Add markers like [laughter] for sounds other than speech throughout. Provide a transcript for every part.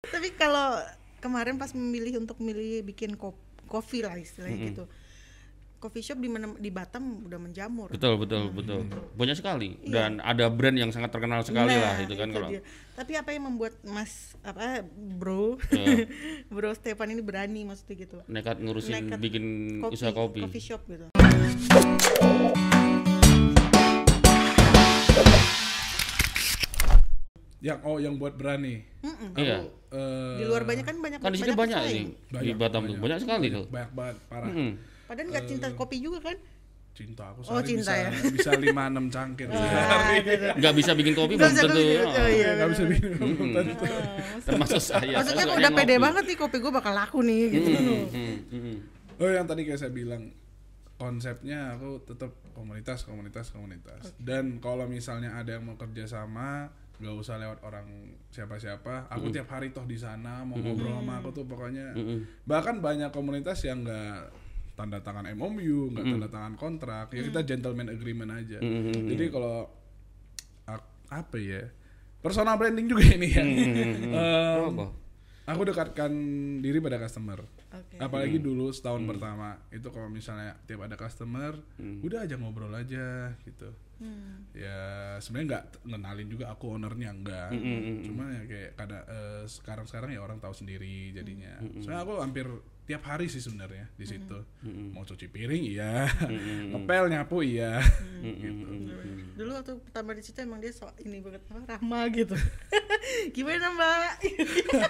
Tapi kalau kemarin pas memilih untuk memilih bikin kop kopi lah istilahnya gitu. Coffee shop di mana di Batam udah menjamur. Betul, betul, betul. Banyak sekali. Dan ada brand yang sangat terkenal sekali Iya. Nah, lah itu kan kalau dia. Tapi apa yang membuat Mas apa Bro Iya. [laughs] Bro Stefan ini berani maksudnya gitu. nekat ngurusin Nekat bikin usaha kopi. coffee shop gitu. Yang oh yang buat berani. Iya. Eh, Di luar banyak kan banyak Kan di sini banyak pesaing. ini di Banyak, Batam tuh. Banyak sekali tuh. banyak banget parah. Mm. Padahal nggak cinta kopi juga kan? Cinta aku Oh, sehari cinta bisa ya. [laughs] bisa 5 6 cangkir Ah, sehari. gitu. Nggak bisa bikin kopi Nggak belum bisa tentu. bikin- Oh, oh, iya. Nggak bisa bikin Mm. tentu. Termasuk saya. Maksudnya aku sukanya udah pede banget nih kopi gue bakal laku nih gitu. Mm, mm, mm. Oh yang tadi kayak saya bilang konsepnya aku tetap komunitas komunitas komunitas dan kalau misalnya ada yang mau kerja sama nggak usah lewat orang siapa-siapa. Aku tiap hari toh di sana mau ngobrol sama aku tuh pokoknya. Bahkan banyak komunitas yang nggak tanda tangan MOU nggak tanda tangan kontrak. Ya kita gentleman agreement aja. Jadi kalau apa ya personal branding juga ini ya. [laughs] Em, Apa? aku dekatkan diri pada customer. Oke. apalagi dulu setahun pertama itu kalau misalnya tiap ada customer udah aja ngobrol aja gitu Hmm. ya sebenarnya nggak ngenalin juga aku ownernya enggak cuma ya kayak kadang sekarang sekarang ya orang tahu sendiri jadinya. Soalnya aku hampir tiap hari sih sebenarnya di situ. Mau cuci piring iya. [laughs] Ngepel nyapu iya. Gitu. Dulu waktu pertama di situ emang dia so ini banget apa ramah gitu. [laughs] Gimana Mbak?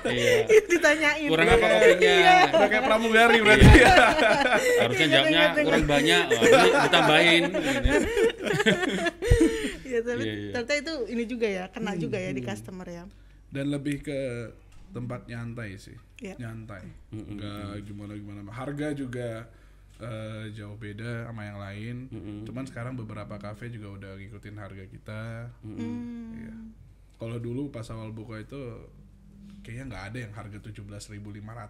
Iya. [laughs] Ditanyain. Kurang apa kopinya? udah kayak pramugari berarti ya [laughs] Harusnya jawabnya kurang banyak. Ini ditambahin. Iya, tapi Iya, iya. ternyata itu ini juga ya, kena juga ya di customer ya. dan lebih ke tempat nyantai sih Iya. nyantai nggak gimana gimana harga juga eh, jauh beda sama yang lain cuman sekarang beberapa kafe juga udah ngikutin harga kita Iya. Kalau dulu pas awal buka itu kayaknya nggak ada yang harga 17.500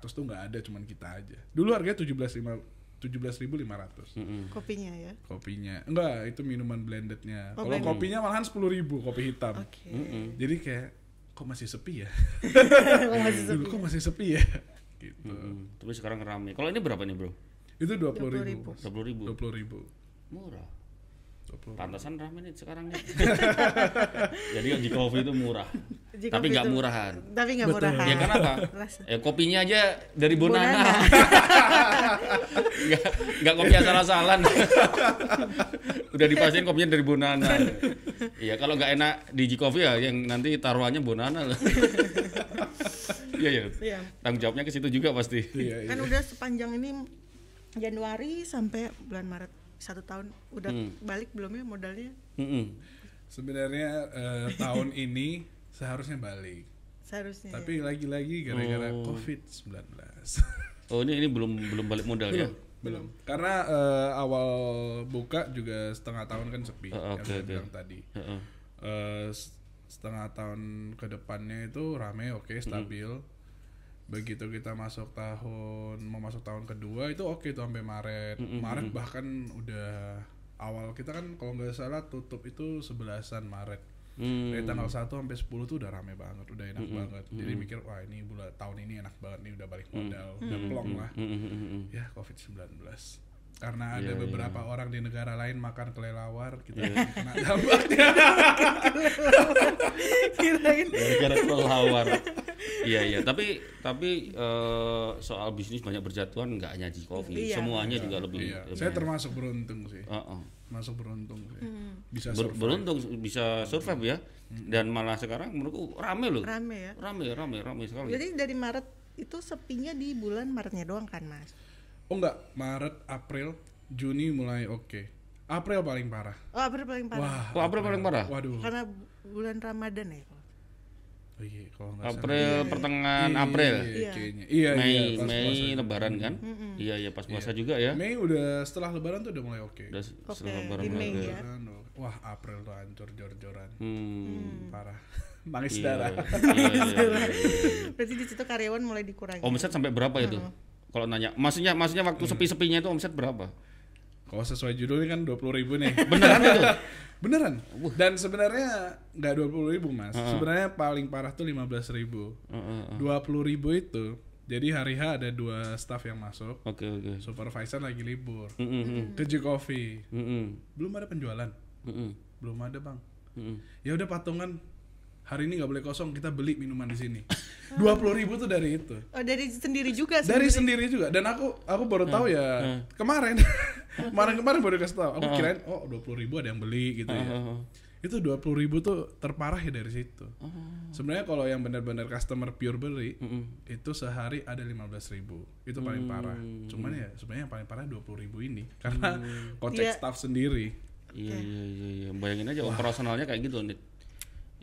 tuh nggak ada cuman kita aja dulu harganya 17.500 17.500 Kopinya ya. kopinya enggak itu minuman blendednya Oh, kalau blended. kopinya malahan 10.000 kopi hitam Oke. jadi kayak kok masih sepi ya [laughs] Oh, masih dulu sepi. kok masih sepi ya [laughs] gitu Mm, Tapi sekarang rame. Kalau ini berapa nih bro? itu dua puluh 20.000. ribu Dua puluh ribu. dua puluh ribu Murah. 20.000. Pantasan rame nih sekarang nih. [laughs] Jadi yang di kopi itu murah. Jika Tapi nggak murahan. Tapi nggak murahan. Ya kenapa? Rasa. Ya kopinya aja dari Bonana. Bonana. [laughs] Nggak nggak kopi asal-asalan. [laughs] Udah dipastiin kopinya dari Bonana. Iya kalau nggak enak di G Coffee ya yang nanti taruhannya Bonana loh. Iya ya. Iya. Tanggung jawabnya ke situ juga pasti. iya iya Kan udah sepanjang ini Januari sampai bulan Maret satu tahun udah Hmm. balik belum ya modalnya? Mm-mm. sebenarnya eh, tahun ini seharusnya balik Seharusnya. ya. tapi lagi-lagi gara-gara Oh. covid 19 Oh ini ini belum belum balik modal ya? belum karena eh, awal buka juga setengah tahun kan sepi Oh, yang oke, saya oke. bilang tadi Heeh. Eh, s- setengah tahun ke depannya itu rame oke stabil begitu kita masuk tahun mau masuk tahun kedua itu oke tuh sampai Maret. Maret bahkan udah awal. Kita kan kalau nggak salah tutup itu sebelasan Maret. Hmm. dari tanggal 1 sampai 10 tuh udah rame banget udah enak banget. Jadi mikir wah ini bulan tahun ini enak banget nih udah balik modal udah plong lah. Mm, mm, mm, mm. ya covid 19 karena ada Iya, beberapa orang di negara lain makan kelelawar kita Iya. kena dampaknya. [laughs] Kirain Gara-gara kelelawar. Iya iya, tapi tapi eh, soal bisnis banyak berjatuhan nggak hanya di kopi, Iya. semuanya juga lebih. iya lebih- saya termasuk beruntung sih Heeh. masuk beruntung sih Hmm. bisa Ber- survive. beruntung bisa survive ya, dan malah sekarang menurutku rame loh, rame ya. rame rame rame sekali. Jadi dari Maret itu sepinya di bulan Maretnya doang kan mas? oh enggak Maret April Juni mulai oke April paling parah Oh April paling parah. wah Kok April paling parah? waduh Karena bulan Ramadan ya. Oh, iya, kalau nggak salah. April pertengahan Iya, April, iya, kayaknya iya Mei iya pas Mei puasa. Lebaran kan? Iya iya pas puasa juga ya. Mei udah setelah lebaran tuh udah mulai oke Udah Oke, setelah Lebaran di Mei oke. ya. Wah April tuh hancur jor-joran Hmm. parah [laughs] nangis Iya, darah [laughs] iya, iya, iya, iya. Berarti di situ karyawan mulai dikurangi. Omset sampai berapa itu? Kalau nanya, maksudnya maksudnya waktu sepi-sepinya itu omset berapa? Kalau sesuai judulnya kan dua puluh ribu nih. [laughs] Beneran itu? Beneran. Dan sebenarnya nggak dua puluh ribu mas. Sebenarnya paling parah tuh lima belas ribu. Heeh. Dua puluh ribu itu. Jadi hari H ada dua staff yang masuk. Oke oke. Supervisor lagi libur. Mm-mm. Ke J Coffee. Mm-mm. Belum ada penjualan. Mm-mm. Belum ada bang. Mm-mm. Ya udah patungan. Hari ini nggak boleh kosong. Kita beli minuman di sini. [laughs] Dua puluh ribu tuh dari itu. Oh dari sendiri juga Dari sebenarnya. sendiri juga. Dan aku aku baru tahu ya kemarin [laughs] kemarin baru kasih tahu. Aku kirain oh dua puluh ribu ada yang beli gitu ya. Heeh. Itu dua puluh ribu tuh terparah ya dari situ. Sebenarnya kalau yang benar-benar customer pure beli itu sehari ada lima belas ribu. Itu paling parah. Cuman ya sebenarnya yang paling parah dua puluh ribu ini [laughs] karena kocek Iya. staff sendiri. Iya iya iya iya. Bayangin aja operasionalnya kayak gitu nih.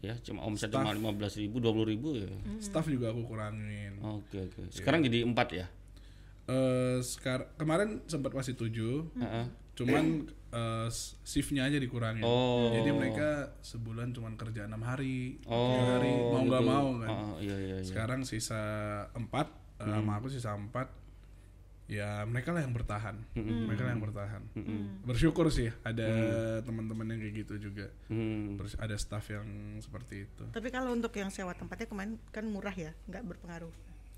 Ya, cuma omset cuma lima belas ribu, dua puluh ribu ya. Staff juga aku kurangin. Oke oke. Sekarang jadi empat ya. Eh sekarang kemarin sempat masih tujuh, Heeh. cuman eh, shiftnya aja dikurangin. Oh. Jadi mereka sebulan cuman kerja enam hari, Oh, tiga hari mau nggak gitu. mau kan. Oh, iya iya iya. Sekarang sisa empat, eh, sama aku sisa empat. Ya mereka lah yang bertahan, mereka lah yang bertahan. Bersyukur sih ada teman-teman yang kayak gitu juga. Hmm. Terus ada staff yang seperti itu. Tapi kalau untuk yang sewa tempatnya kemarin kan murah ya, nggak berpengaruh.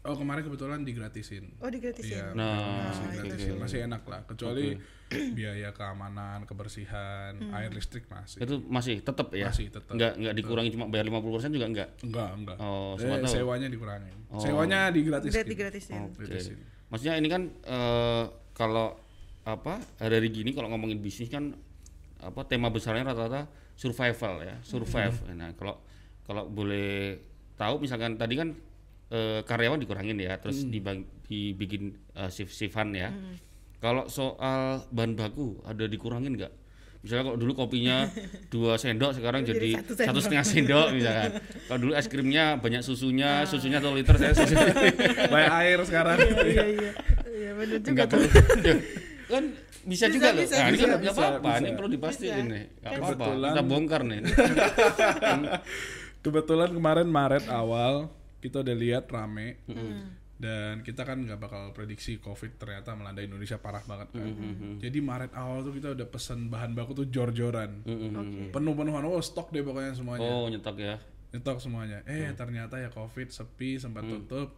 Oh kemarin kebetulan digratisin. Oh digratisin. Iya, Nah, masih gratisin, masih enak lah. Kecuali [clears throat] biaya keamanan, kebersihan, Hmm. air listrik masih. Itu masih tetap ya. Masih tetap. Nggak nggak dikurangi cuma bayar 50% juga enggak. Enggak, enggak. Oh, Eh, tahu. sewanya dikurangin. Oh. Sewanya digratisin. Udah digratisin. Oke. Gratisin. Maksudnya ini kan eh, kalau apa dari gini kalau ngomongin bisnis kan apa tema besarnya rata-rata survival ya, survive. Nah, kalau kalau boleh tahu misalkan tadi kan eh, karyawan dikurangin ya, terus dibang, dibikin eh, shift-shiftan ya. Kalau soal bahan baku ada dikurangin nggak? Misalnya kalau dulu kopinya [laughs] dua sendok sekarang Jadi jadi satu setengah sendok misalkan. Kalau dulu es krimnya banyak susunya, susunya satu liter saya susu [laughs] Banyak air sekarang. Iya iya. Iya benar juga Enggak tuh. perlu. [laughs] Kan bisa, Bisa, juga loh. bisa, nah, ini bisa, kan nggak bisa, apa-apa, ini perlu dipastiin Bisa. nih. Enggak Kan- apa-apa. Kita bongkar nih. Kebetulan kemarin Maret awal kita udah lihat rame. Dan kita kan nggak bakal prediksi COVID ternyata melanda Indonesia parah banget kan. Jadi Maret awal tuh kita udah pesen bahan baku tuh jor-joran. Oke. Penuh-penuhan, oh stok deh pokoknya semuanya. Oh, nyetok ya. nyetok semuanya. Eh ternyata ya COVID sepi sempat Hmm. tutup.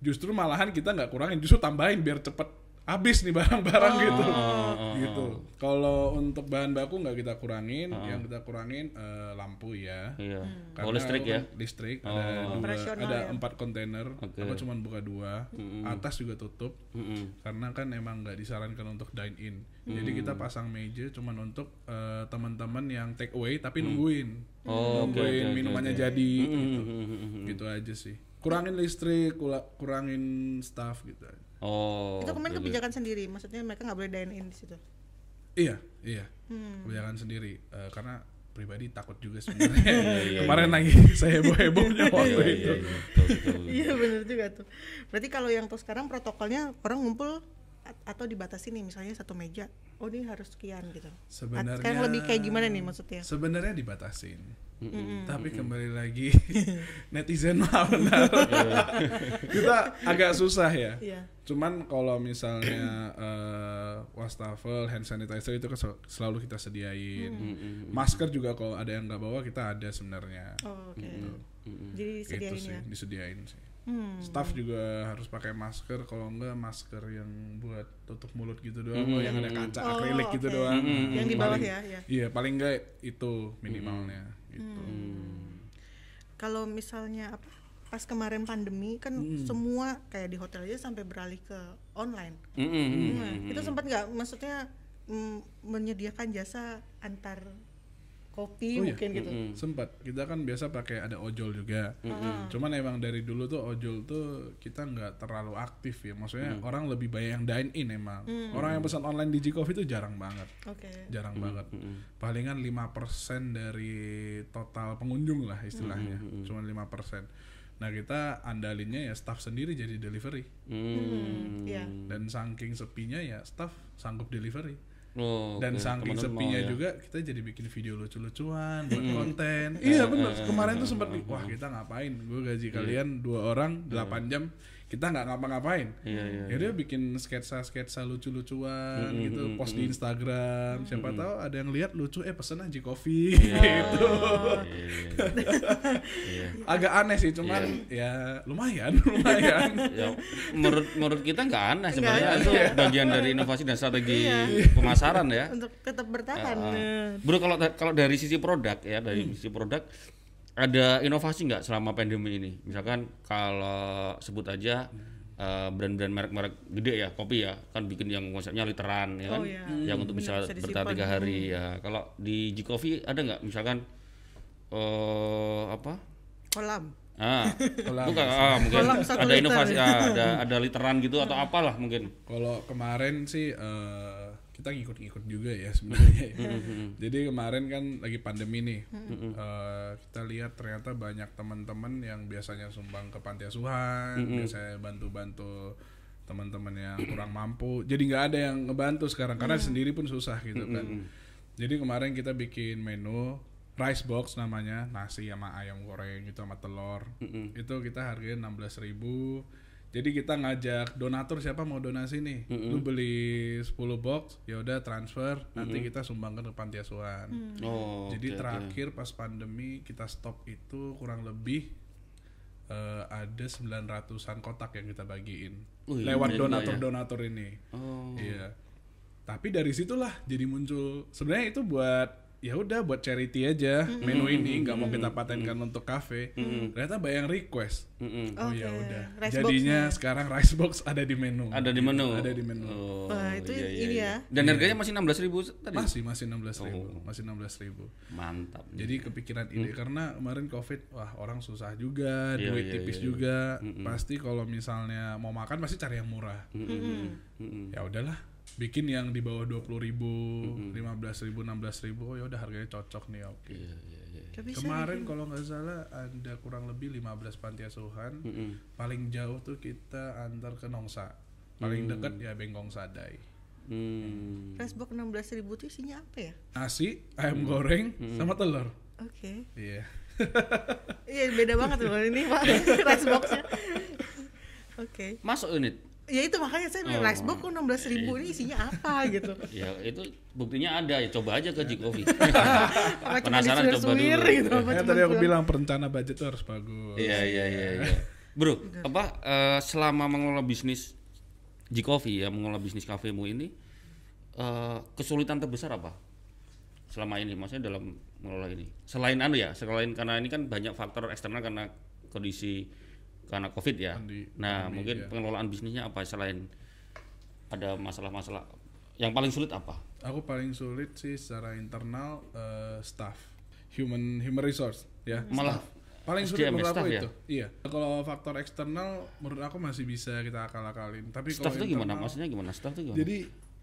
Justru malahan kita nggak kurangin, justru tambahin biar cepet habis nih barang-barang gitu. Oh, gitu. Kalau untuk bahan baku nggak kita kurangin, yang kita kurangin eh, lampu ya. Iya. Karena Oh, listrik ya. Listrik ada dua, ada ya. empat kontainer. Oke. Aku cuma buka dua. Atas juga tutup. Mm-mm. Karena kan emang nggak disarankan untuk dine in. Jadi kita pasang meja cuma untuk eh, teman-teman yang take away tapi nungguin. Oh, oke, nungguin oke, minumannya oke. jadi gitu. Mm-mm. Gitu aja sih. Kurangin listrik, kurangin staff gitu. aja. Oh. Itu kemarin kebijakan sendiri, maksudnya mereka nggak boleh dine in di situ. Iya, iya. Hmm. Kebijakan sendiri Eh, karena pribadi takut juga [laughs] sebenarnya. iya, Kemarin lagi [laughs] saya heboh-hebohnya waktu Iya, itu. iya, iya, betul, betul. Iya benar juga tuh. Berarti kalau yang tuh sekarang protokolnya orang ngumpul atau dibatasi nih misalnya satu meja, oh ini harus sekian gitu. At- Sebenarnya Sekarang lebih kayak gimana nih maksudnya? Sebenarnya dibatasin. Tapi kembali lagi [laughs] netizen mah [laughs] benar. Iya. Kita agak susah ya. Iya. Cuman kalau misalnya [clears throat] eh, wastafel, hand sanitizer itu kan sel- selalu kita sediain. Masker juga kalau ada yang nggak bawa kita ada sebenarnya. Oh, oke. Gitu. Jadi Gitu sediain sih, ya. disediain sih. Hmm. Staff juga harus pakai masker, kalau enggak masker yang buat tutup mulut gitu doang, loh, yang ada kaca Oh, akrilik gitu oke. doang. Yang di bawah Paling- ya, ya. Iya, paling enggak itu minimalnya gitu. Kalau misalnya apa? Pas kemarin pandemi kan semua kayak di hotel aja sampai beralih ke online. Mm-mm. Nah, itu sempat nggak maksudnya mm, menyediakan jasa antar kopi Oh iya. mungkin gitu. Sempat kita kan biasa pakai ada ojol juga. Cuman emang dari dulu tuh ojol tuh kita nggak terlalu aktif ya. Maksudnya orang lebih banyak yang dine in emang. Orang yang pesan online di Coffee itu jarang banget. Oke. Jarang banget. Palingan 5% dari total pengunjung lah istilahnya. Cuman 5%. Nah, kita andalinnya ya staff sendiri jadi delivery. Hmm. Iya. Dan saking sepinya ya staff sanggup delivery. Oh, Dan oke. saking sepinya ya. juga kita jadi bikin video lucu-lucuan buat konten. Iya bener. Kemarin tuh sempat wah kita ngapain? Gue gaji kalian dua orang 8 jam. Kita nggak ngapa-ngapain. Iya, iya, ya udah bikin sketsa sketsa lucu-lucuan gitu post di Instagram. Siapa tahu ada yang lihat lucu eh pesen aja kopi. [laughs] Gitu. Iya, iya. [laughs] Iya. agak aneh sih cuman ya lumayan [laughs] lumayan. Ya menurut menurut kita nggak aneh sebenarnya. aneh. itu bagian dari inovasi dan strategi pemasaran ya. untuk tetap bertahan. Ah, ah. Nah, Bro kalau kalau dari sisi produk ya dari sisi produk ada inovasi nggak selama pandemi ini? Misalkan kalau sebut aja eh, brand-brand merek-merek gede ya kopi ya kan bikin yang konsepnya literan ya kan Oh, iya. yang untuk bisa, Bisa bertahan tiga hari ya kalau di G Coffee ada nggak misalkan eh apa kolam ah [laughs] Kolam. bukan ah, mungkin Kolam satu ada liter. inovasi ah, ada [laughs] ada literan gitu atau apalah mungkin Kalau kemarin sih eh, kita ngikut-ngikut juga ya sebenarnya. ya. [laughs] Jadi kemarin kan lagi pandemi nih. Eh, kita lihat ternyata banyak teman-teman yang biasanya sumbang ke panti asuhan, biasanya bantu-bantu teman-teman yang kurang mampu. Jadi nggak ada yang ngebantu sekarang karena sendiri pun susah gitu kan. Jadi kemarin kita bikin menu rice box namanya, nasi sama ayam goreng itu sama telur. Itu kita harganya 16.000 jadi kita ngajak donatur siapa mau donasi nih, lu beli 10 box, ya udah transfer, nanti kita sumbangkan ke panti asuhan. oh Jadi oke. terakhir pas pandemi kita stop itu kurang lebih eh, ada 900-an kotak yang kita bagiin Wih, lewat banyak juga donatur-donatur ini. oh Iya. Tapi dari situlah jadi muncul sebenarnya itu buat ya udah buat charity aja menu ini nggak mau kita patenkan untuk kafe. Ternyata banyak request. Mm-mm. Oh Oke, ya udah. Jadinya sekarang rice box ada di menu. ada di Gitu, menu Ada di menu. oh, Wah, itu iya, iya, ini iya. ya. dan harganya masih enam belas ribu tadi Masih masih 16.000 ribu, Oh. masih 16.000 ribu. mantap Jadi kepikiran ide karena kemarin covid, wah orang susah juga, Iya, duit iya, tipis iya, juga. Pasti kalau misalnya mau makan pasti cari yang murah. Mm-mm. Ya udahlah, bikin yang di bawah 20.000 ribu, 15.000 ribu, 16.000 ribu. Oh ya udah harganya cocok nih. Oke. Iya, iya, iya. Gak bisa Kemarin kalau nggak salah ada kurang lebih 15 panti asuhan. Mm-mm. Paling jauh tuh kita antar ke Nongsa. Paling dekat ya Bengkong Sadai. Hmm. Racebox 16.000 ribu itu isinya apa ya? Nasi, ayam goreng, sama telur. Oke. Iya. Iya beda banget loh ini pak [laughs] Raceboxnya. Oke. masuk unit Ya itu makanya saya bilang Oh. Racebox kok 16.000 ribu ini isinya apa? Gitu. ya itu buktinya ada. Ya coba aja ke [laughs] cuma Penasaran coba dulu. gitu apa Ya, cuma tadi aku bilang perencana budget tuh harus bagus. iya iya iya iya. Bro apa eh, selama mengelola bisnis Coffee ya mengelola bisnis kafemu ini eh, kesulitan terbesar apa selama ini? Maksudnya dalam mengelola ini? Selain anu ya selain karena ini kan banyak faktor eksternal karena kondisi karena covid ya Pandi- nah pandemi, mungkin ya. pengelolaan bisnisnya apa selain ada masalah-masalah yang paling sulit apa Aku paling sulit sih secara internal eh, staff, human human resource ya. Malah staff. paling sulit ya, menurut aku ya? itu. Iya. Kalau faktor eksternal menurut aku masih bisa kita akal-akalin. Tapi staff kalau itu gimana internal- maksudnya gimana staff itu gimana Jadi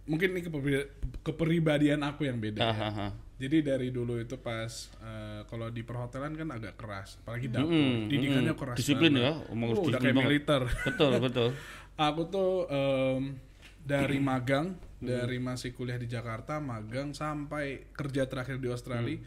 mungkin ini keperibadian, kepribadian aku yang beda. ya. Jadi dari dulu itu pas eh, kalau di perhotelan kan agak keras, apalagi dapur. Mm-mm, Didikannya keras. Disiplin banget. ya, omong Oh, udah disiplin kayak banget. militer. betul [laughs] betul Aku tuh em, dari magang, dari masih kuliah di Jakarta, magang sampai kerja terakhir di Australia.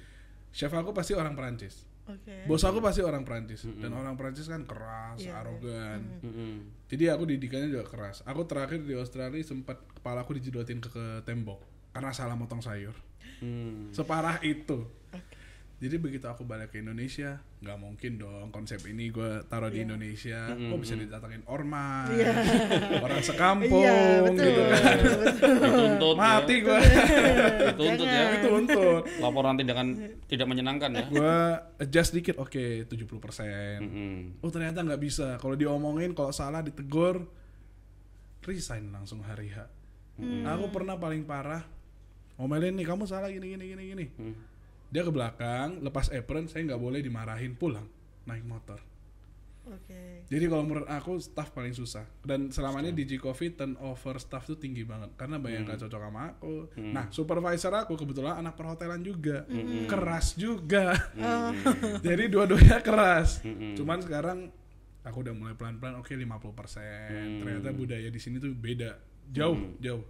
Chef aku pasti orang Perancis. Oke. Bos aku pasti orang Perancis dan orang Perancis kan keras, Iya, arogan. Mm-mm. Jadi aku didikannya juga keras. Aku terakhir di Australia sempat kepala aku dijedotin ke, ke tembok karena salah motong sayur. Hmm. Separah itu. Jadi begitu aku balik ke Indonesia, nggak mungkin dong konsep ini gue taruh di Indonesia. Kok bisa didatangin ormas, [laughs] orang sekampung, Iya betul. gitu kan. betul. dituntut Mati ya. gue, dituntut ya [laughs] dituntut. laporan tindakan tidak menyenangkan ya Gue adjust dikit, oke 70%. Mm-mm. Oh ternyata nggak bisa. Kalau diomongin, kalau salah ditegur, resign langsung hari H. Aku pernah paling parah, ngomelin nih kamu salah gini gini gini gini. Hmm. Dia ke belakang, lepas apron, saya nggak boleh dimarahin pulang naik motor. Oke. Jadi kalau menurut aku staff paling susah. Dan selama ini di G Coffee turnover staff tuh tinggi banget karena banyak yang gak cocok sama aku. Nah, supervisor aku kebetulan anak perhotelan juga. Keras juga. [laughs] Jadi dua-duanya keras. Cuman sekarang aku udah mulai pelan-pelan oke 50%. Ternyata budaya di sini tuh beda. Jauh, jauh.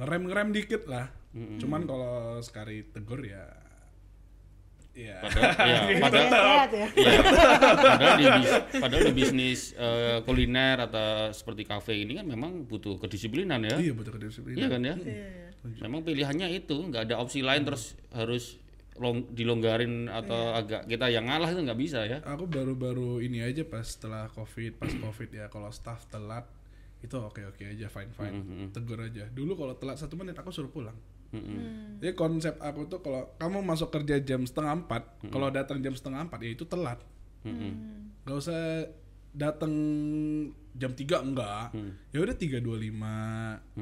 Mm-mm. Ngerem-ngerem dikit lah. Cuman kalau sekali tegur ya Iya. Padahal, ya, padahal, [laughs] ya. Iya. padahal di bis- padahal di bisnis eh, kuliner atau seperti kafe ini kan memang butuh kedisiplinan ya. Iya betul kedisiplinan. Iya kan ya? Iya. Memang pilihannya itu nggak ada opsi lain terus harus long, dilonggarin atau agak kita yang ngalah itu nggak bisa ya. Aku baru-baru ini aja pas setelah covid, pas covid ya kalau staff telat itu oke oke aja fine fine, tegur aja. Dulu kalau telat satu menit aku suruh pulang. Mm-mm. Jadi konsep aku tuh kalau kamu masuk kerja jam setengah empat, kalau datang jam setengah empat ya itu telat. Gak usah datang jam 3 enggak. Ya udah 3.25,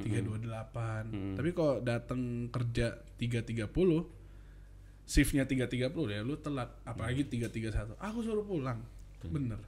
3.28. Tapi kalau datang kerja 3.30 shiftnya 3.30 ya lu telat. Apalagi 3.31 aku suruh pulang. Bener